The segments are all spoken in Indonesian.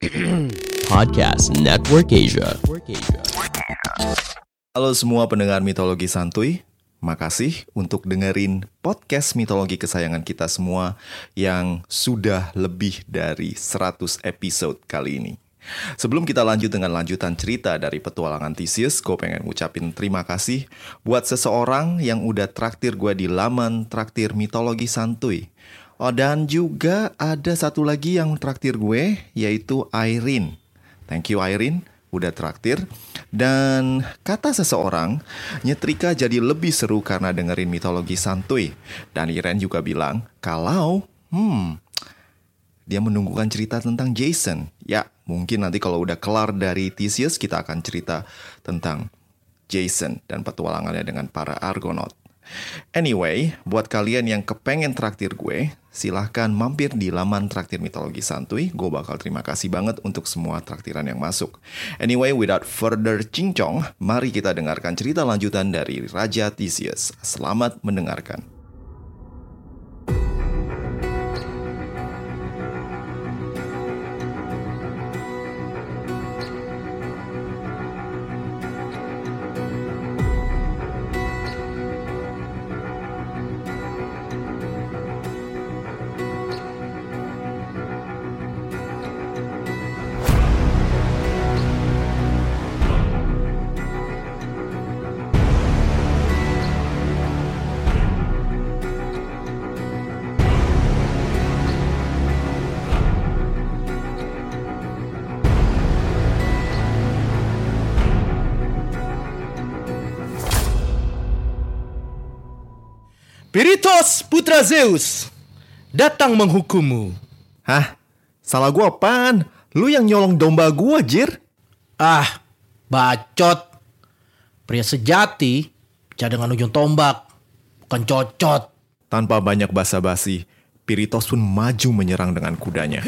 Podcast Network Asia. Halo semua pendengar mitologi santuy, makasih untuk dengerin podcast mitologi kesayangan kita semua yang sudah lebih dari 100 episode kali ini. Sebelum kita lanjut dengan lanjutan cerita dari petualangan Theseus, gue pengen ngucapin terima kasih buat seseorang yang udah traktir gue di laman traktir mitologi santuy. Oh, dan juga ada satu lagi yang traktir gue, yaitu Irene. Thank you Irene, udah traktir. Dan kata seseorang, nyetrika jadi lebih seru karena dengerin mitologi santuy. Dan Irene juga bilang, kalau, hmm, dia menunggukan cerita tentang Jason. Ya, mungkin nanti kalau udah kelar dari Theseus, kita akan cerita tentang Jason dan petualangannya dengan para Argonaut. Anyway, buat kalian yang kepengen traktir gue, silahkan mampir di laman traktir mitologi santuy. Gue bakal terima kasih banget untuk semua traktiran yang masuk. Anyway, without further cincong, mari kita dengarkan cerita lanjutan dari Raja Theseus. Selamat mendengarkan. Piritos putra Zeus datang menghukummu. Hah? Salah gua apaan? Lu yang nyolong domba gua, Jir? Ah, bacot. Pria sejati bicara dengan ujung tombak, bukan cocot. Tanpa banyak basa-basi, Piritos pun maju menyerang dengan kudanya.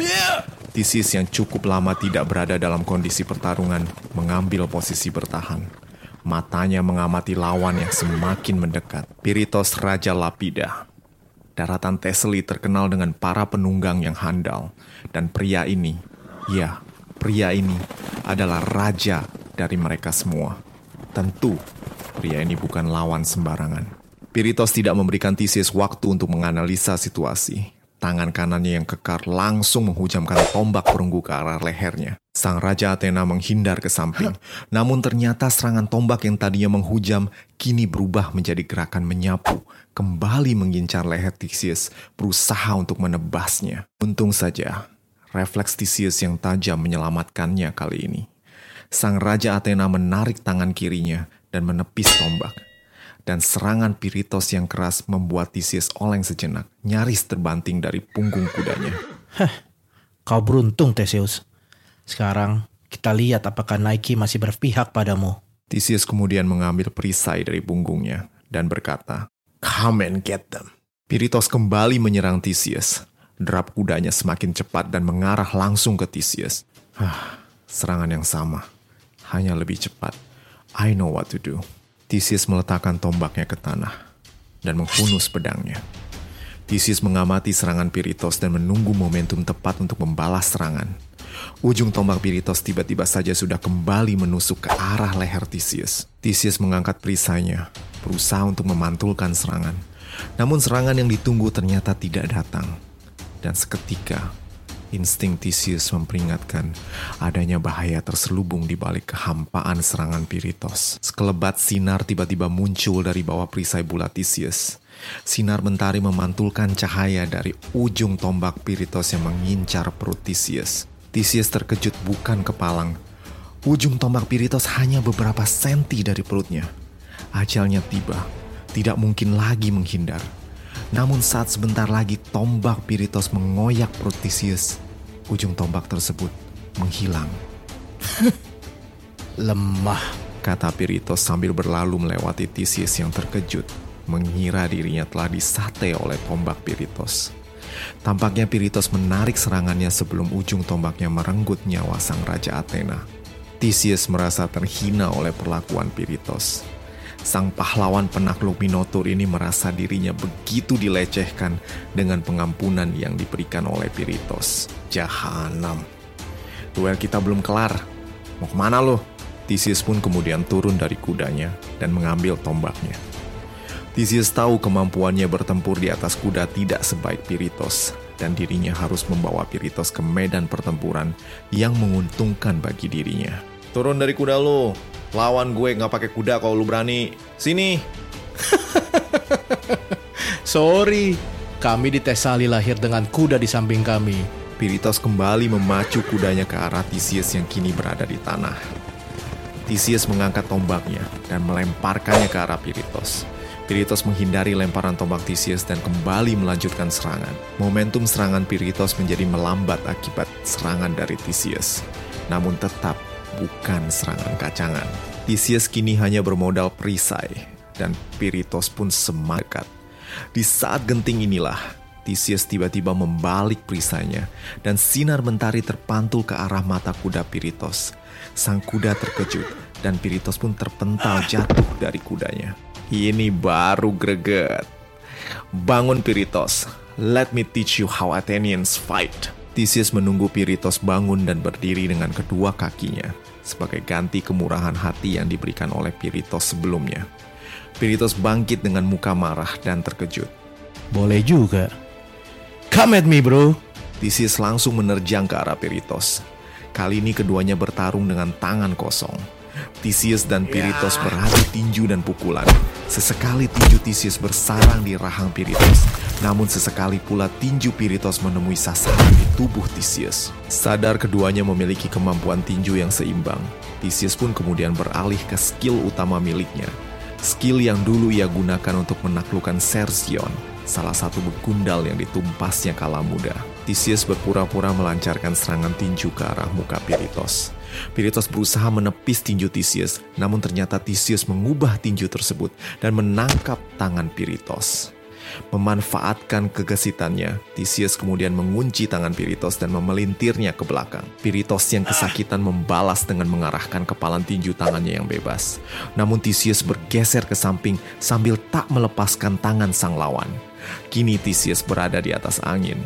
Theseus yang cukup lama tidak berada dalam kondisi pertarungan mengambil posisi bertahan. Matanya mengamati lawan yang semakin mendekat. Piritos Raja Lapida. Daratan Thessaly terkenal dengan para penunggang yang handal. Dan pria ini, ya, pria ini adalah raja dari mereka semua. Tentu, pria ini bukan lawan sembarangan. Piritos tidak memberikan Theseus waktu untuk menganalisa situasi. Tangan kanannya yang kekar langsung menghujamkan tombak perunggu ke arah lehernya. Sang Raja Athena menghindar ke samping. Namun ternyata serangan tombak yang tadinya menghujam kini berubah menjadi gerakan menyapu. Kembali mengincar leher Theseus, berusaha untuk menebasnya. Untung saja, refleks Theseus yang tajam menyelamatkannya kali ini. Sang Raja Athena menarik tangan kirinya dan menepis tombak dan serangan Piritos yang keras membuat Theseus oleng sejenak, nyaris terbanting dari punggung kudanya. Heh, kau beruntung Theseus. Sekarang kita lihat apakah Nike masih berpihak padamu. Theseus kemudian mengambil perisai dari punggungnya dan berkata, Come and get them. Piritos kembali menyerang Theseus. Derap kudanya semakin cepat dan mengarah langsung ke Theseus. Hah, serangan yang sama, hanya lebih cepat. I know what to do. Theseus meletakkan tombaknya ke tanah dan menghunus pedangnya. Theseus mengamati serangan Piritos dan menunggu momentum tepat untuk membalas serangan. Ujung tombak Piritos tiba-tiba saja sudah kembali menusuk ke arah leher Theseus. Theseus mengangkat perisainya, berusaha untuk memantulkan serangan. Namun serangan yang ditunggu ternyata tidak datang. Dan seketika, insting Theseus memperingatkan adanya bahaya terselubung di balik kehampaan serangan Piritos. Sekelebat sinar tiba-tiba muncul dari bawah perisai bulat Theseus. Sinar mentari memantulkan cahaya dari ujung tombak Piritos yang mengincar perut Theseus. Theseus terkejut bukan kepalang. Ujung tombak Piritos hanya beberapa senti dari perutnya. Ajalnya tiba, tidak mungkin lagi menghindar. Namun saat sebentar lagi tombak Piritos mengoyak perut Theseus, ujung tombak tersebut menghilang. Lemah. Kata Piritos sambil berlalu melewati Theseus yang terkejut, mengira dirinya telah disate oleh tombak Piritos. Tampaknya Piritos menarik serangannya sebelum ujung tombaknya merenggut nyawa sang Raja Athena. Theseus merasa terhina oleh perlakuan Piritos. Sang pahlawan penakluk Minotaur ini merasa dirinya begitu dilecehkan dengan pengampunan yang diberikan oleh Piritos. Jahanam. Duel kita belum kelar. Mau ke mana lo? Theseus pun kemudian turun dari kudanya dan mengambil tombaknya. Theseus tahu kemampuannya bertempur di atas kuda tidak sebaik Piritos, dan dirinya harus membawa Piritos ke medan pertempuran yang menguntungkan bagi dirinya. Turun dari kuda lo, lawan gue nggak pakai kuda kalau lu berani. Sini. Sorry, kami di Tesali lahir dengan kuda di samping kami. Piritos kembali memacu kudanya ke arah Theseus yang kini berada di tanah. Theseus mengangkat tombaknya dan melemparkannya ke arah Piritos. Piritos menghindari lemparan tombak Theseus dan kembali melanjutkan serangan. Momentum serangan Piritos menjadi melambat akibat serangan dari Theseus. Namun tetap bukan serangan kacangan. Theseus kini hanya bermodal perisai dan Piritos pun semakat. Di saat genting inilah, Theseus tiba-tiba membalik perisainya dan sinar mentari terpantul ke arah mata kuda Piritos. Sang kuda terkejut dan Piritos pun terpental jatuh dari kudanya. Ini baru greget. Bangun Piritos. Let me teach you how Athenians fight. Theseus menunggu Piritos bangun dan berdiri dengan kedua kakinya sebagai ganti kemurahan hati yang diberikan oleh Piritos sebelumnya. Piritos bangkit dengan muka marah dan terkejut. Boleh juga. Come at me bro. Theseus langsung menerjang ke arah Piritos. Kali ini keduanya bertarung dengan tangan kosong. Theseus dan Piritos beradu tinju dan pukulan. Sesekali tinju Theseus bersarang di rahang Piritos. Namun sesekali pula tinju Piritos menemui sasaran di tubuh Theseus. Sadar keduanya memiliki kemampuan tinju yang seimbang. Theseus pun kemudian beralih ke skill utama miliknya. Skill yang dulu ia gunakan untuk menaklukkan Sersion, salah satu begundal yang ditumpasnya kala muda. Theseus berpura-pura melancarkan serangan tinju ke arah muka Piritos. Piritos berusaha menepis tinju Theseus, namun ternyata Theseus mengubah tinju tersebut dan menangkap tangan Piritos. Memanfaatkan kegesitannya, Theseus kemudian mengunci tangan Piritos dan memelintirnya ke belakang. Piritos yang kesakitan membalas dengan mengarahkan kepalan tinju tangannya yang bebas. Namun Theseus bergeser ke samping sambil tak melepaskan tangan sang lawan. Kini Theseus berada di atas angin.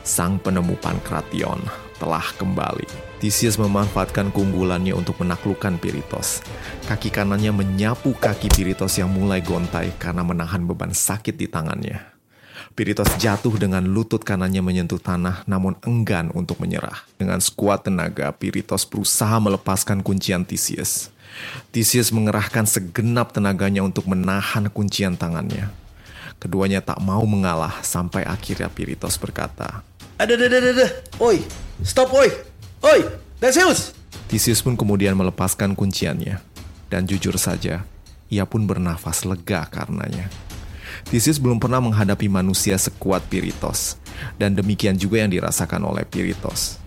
Sang penemu Pankration telah kembali. Theseus memanfaatkan keunggulannya untuk menaklukkan Piritos. Kaki kanannya menyapu kaki Piritos yang mulai gontai karena menahan beban sakit di tangannya. Piritos jatuh dengan lutut kanannya menyentuh tanah namun enggan untuk menyerah. Dengan sekuat tenaga, Piritos berusaha melepaskan kuncian Theseus. Theseus mengerahkan segenap tenaganya untuk menahan kuncian tangannya. Keduanya tak mau mengalah sampai akhirnya Piritos berkata, Ada, ada, ada, ada, oi, stop, oi, Oi, Theseus! Theseus pun kemudian melepaskan kunciannya. Dan jujur saja, ia pun bernafas lega karenanya. Theseus belum pernah menghadapi manusia sekuat Piritos. Dan demikian juga yang dirasakan oleh Piritos.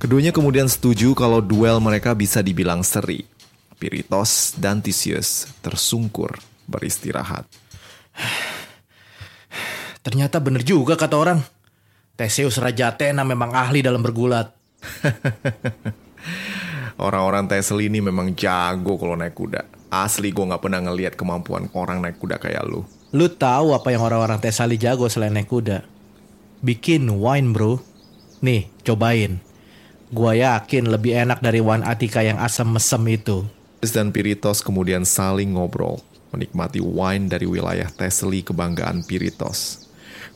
Keduanya kemudian setuju kalau duel mereka bisa dibilang seri. Piritos dan Theseus tersungkur beristirahat. Ternyata bener juga kata orang. Theseus Raja Athena memang ahli dalam bergulat. Orang-orang Tesla ini memang jago kalau naik kuda. Asli gue gak pernah ngeliat kemampuan orang naik kuda kayak lu. Lu tahu apa yang orang-orang Tesali jago selain naik kuda? Bikin wine bro. Nih, cobain. Gua yakin lebih enak dari wine Atika yang asam mesem itu. Dan Piritos kemudian saling ngobrol, menikmati wine dari wilayah Tesli kebanggaan Piritos.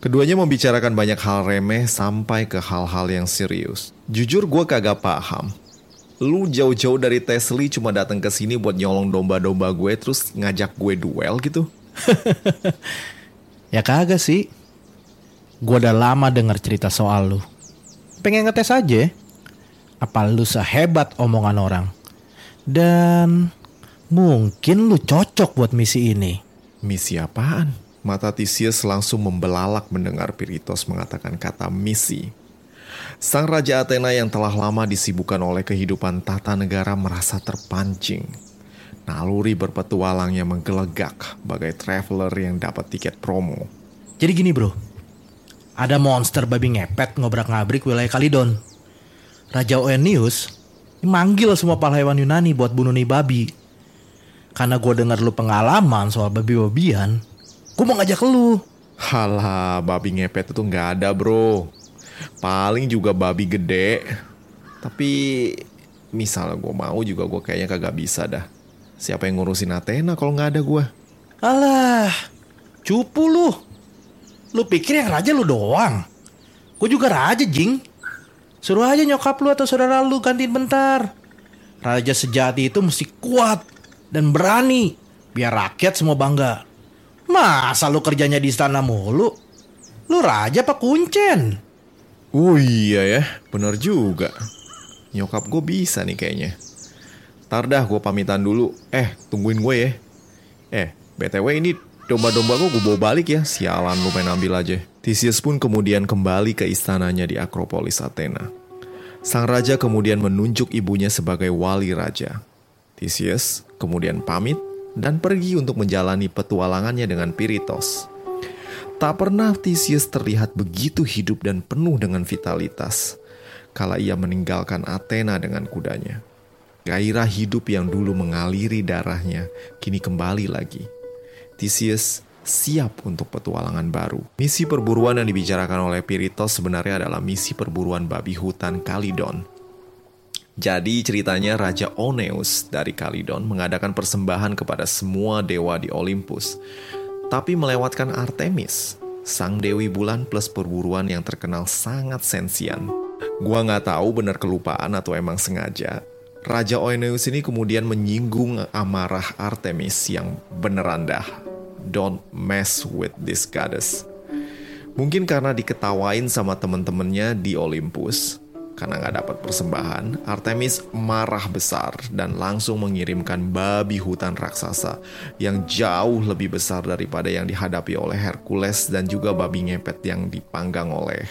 Keduanya membicarakan banyak hal remeh sampai ke hal-hal yang serius. Jujur gue kagak paham. Lu jauh-jauh dari Tesli cuma datang ke sini buat nyolong domba-domba gue terus ngajak gue duel gitu? ya kagak sih. Gue udah lama denger cerita soal lu. Pengen ngetes aja. Apa lu sehebat omongan orang. Dan mungkin lu cocok buat misi ini. Misi apaan? Mata Theseus langsung membelalak mendengar Piritos mengatakan kata misi. Sang Raja Athena yang telah lama disibukkan oleh kehidupan tata negara merasa terpancing. Naluri berpetualangnya menggelegak bagai traveler yang dapat tiket promo. Jadi gini bro, ada monster babi ngepet ngobrak-ngabrik wilayah Kalidon. Raja Oenius manggil semua pahlawan Yunani buat bunuh nih babi. Karena gue dengar lu pengalaman soal babi-babian, gue mau ngajak lu. Halah, babi ngepet itu nggak ada bro. Paling juga babi gede. Tapi misalnya gue mau juga gue kayaknya kagak bisa dah. Siapa yang ngurusin Athena kalau nggak ada gue? Alah, cupu lu. Lu pikir yang raja lu doang? Gue juga raja, Jing. Suruh aja nyokap lu atau saudara lu gantiin bentar. Raja sejati itu mesti kuat dan berani. Biar rakyat semua bangga. Masa lu kerjanya di istana mulu? Lu raja apa kuncen? Oh iya ya, bener juga. Nyokap gue bisa nih kayaknya. Ntar dah gue pamitan dulu. Eh, tungguin gue ya. Eh, BTW ini domba-domba gue gue bawa balik ya. Sialan lu main ambil aja. Theseus pun kemudian kembali ke istananya di Akropolis Athena. Sang raja kemudian menunjuk ibunya sebagai wali raja. Theseus kemudian pamit dan pergi untuk menjalani petualangannya dengan Piritos. Tak pernah Theseus terlihat begitu hidup dan penuh dengan vitalitas kala ia meninggalkan Athena dengan kudanya. Gairah hidup yang dulu mengaliri darahnya kini kembali lagi. Theseus siap untuk petualangan baru. Misi perburuan yang dibicarakan oleh Piritos sebenarnya adalah misi perburuan babi hutan Kalidon. Jadi ceritanya Raja Oneus dari Kalidon mengadakan persembahan kepada semua dewa di Olympus. Tapi melewatkan Artemis, sang dewi bulan plus perburuan yang terkenal sangat sensian. Gua nggak tahu benar kelupaan atau emang sengaja, Raja Oeneus ini kemudian menyinggung amarah Artemis yang beneran dah. Don't mess with this goddess. Mungkin karena diketawain sama temen-temennya di Olympus, karena nggak dapat persembahan, Artemis marah besar dan langsung mengirimkan babi hutan raksasa yang jauh lebih besar daripada yang dihadapi oleh Hercules dan juga babi ngepet yang dipanggang oleh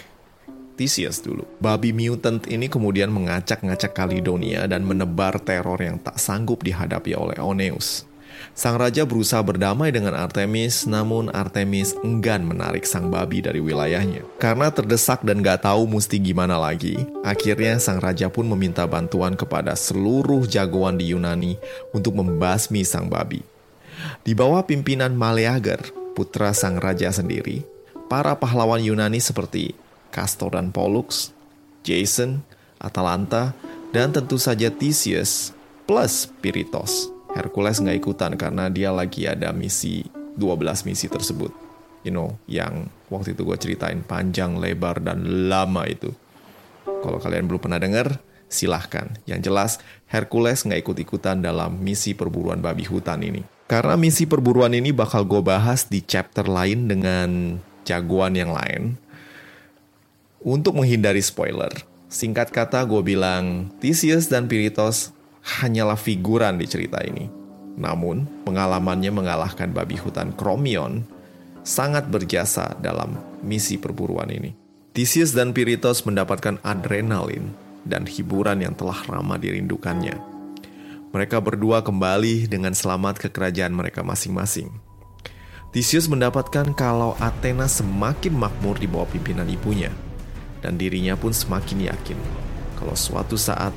Theseus dulu. Babi mutant ini kemudian mengacak-ngacak Kalidonia dan menebar teror yang tak sanggup dihadapi oleh Oneus. Sang raja berusaha berdamai dengan Artemis, namun Artemis enggan menarik sang babi dari wilayahnya. Karena terdesak dan gak tahu mesti gimana lagi, akhirnya sang raja pun meminta bantuan kepada seluruh jagoan di Yunani untuk membasmi sang babi. Di bawah pimpinan Maleager, putra sang raja sendiri, para pahlawan Yunani seperti Castor dan Pollux, Jason, Atalanta, dan tentu saja Theseus plus Piritos. Hercules nggak ikutan karena dia lagi ada misi 12 misi tersebut. You know, yang waktu itu gue ceritain panjang, lebar, dan lama itu. Kalau kalian belum pernah denger, silahkan. Yang jelas, Hercules nggak ikut-ikutan dalam misi perburuan babi hutan ini. Karena misi perburuan ini bakal gue bahas di chapter lain dengan jagoan yang lain. Untuk menghindari spoiler, singkat kata gue bilang Theseus dan Piritos hanyalah figuran di cerita ini. Namun, pengalamannya mengalahkan babi hutan Kromion sangat berjasa dalam misi perburuan ini. Theseus dan Piritos mendapatkan adrenalin dan hiburan yang telah lama dirindukannya. Mereka berdua kembali dengan selamat ke kerajaan mereka masing-masing. Theseus mendapatkan kalau Athena semakin makmur di bawah pimpinan ibunya – dan dirinya pun semakin yakin kalau suatu saat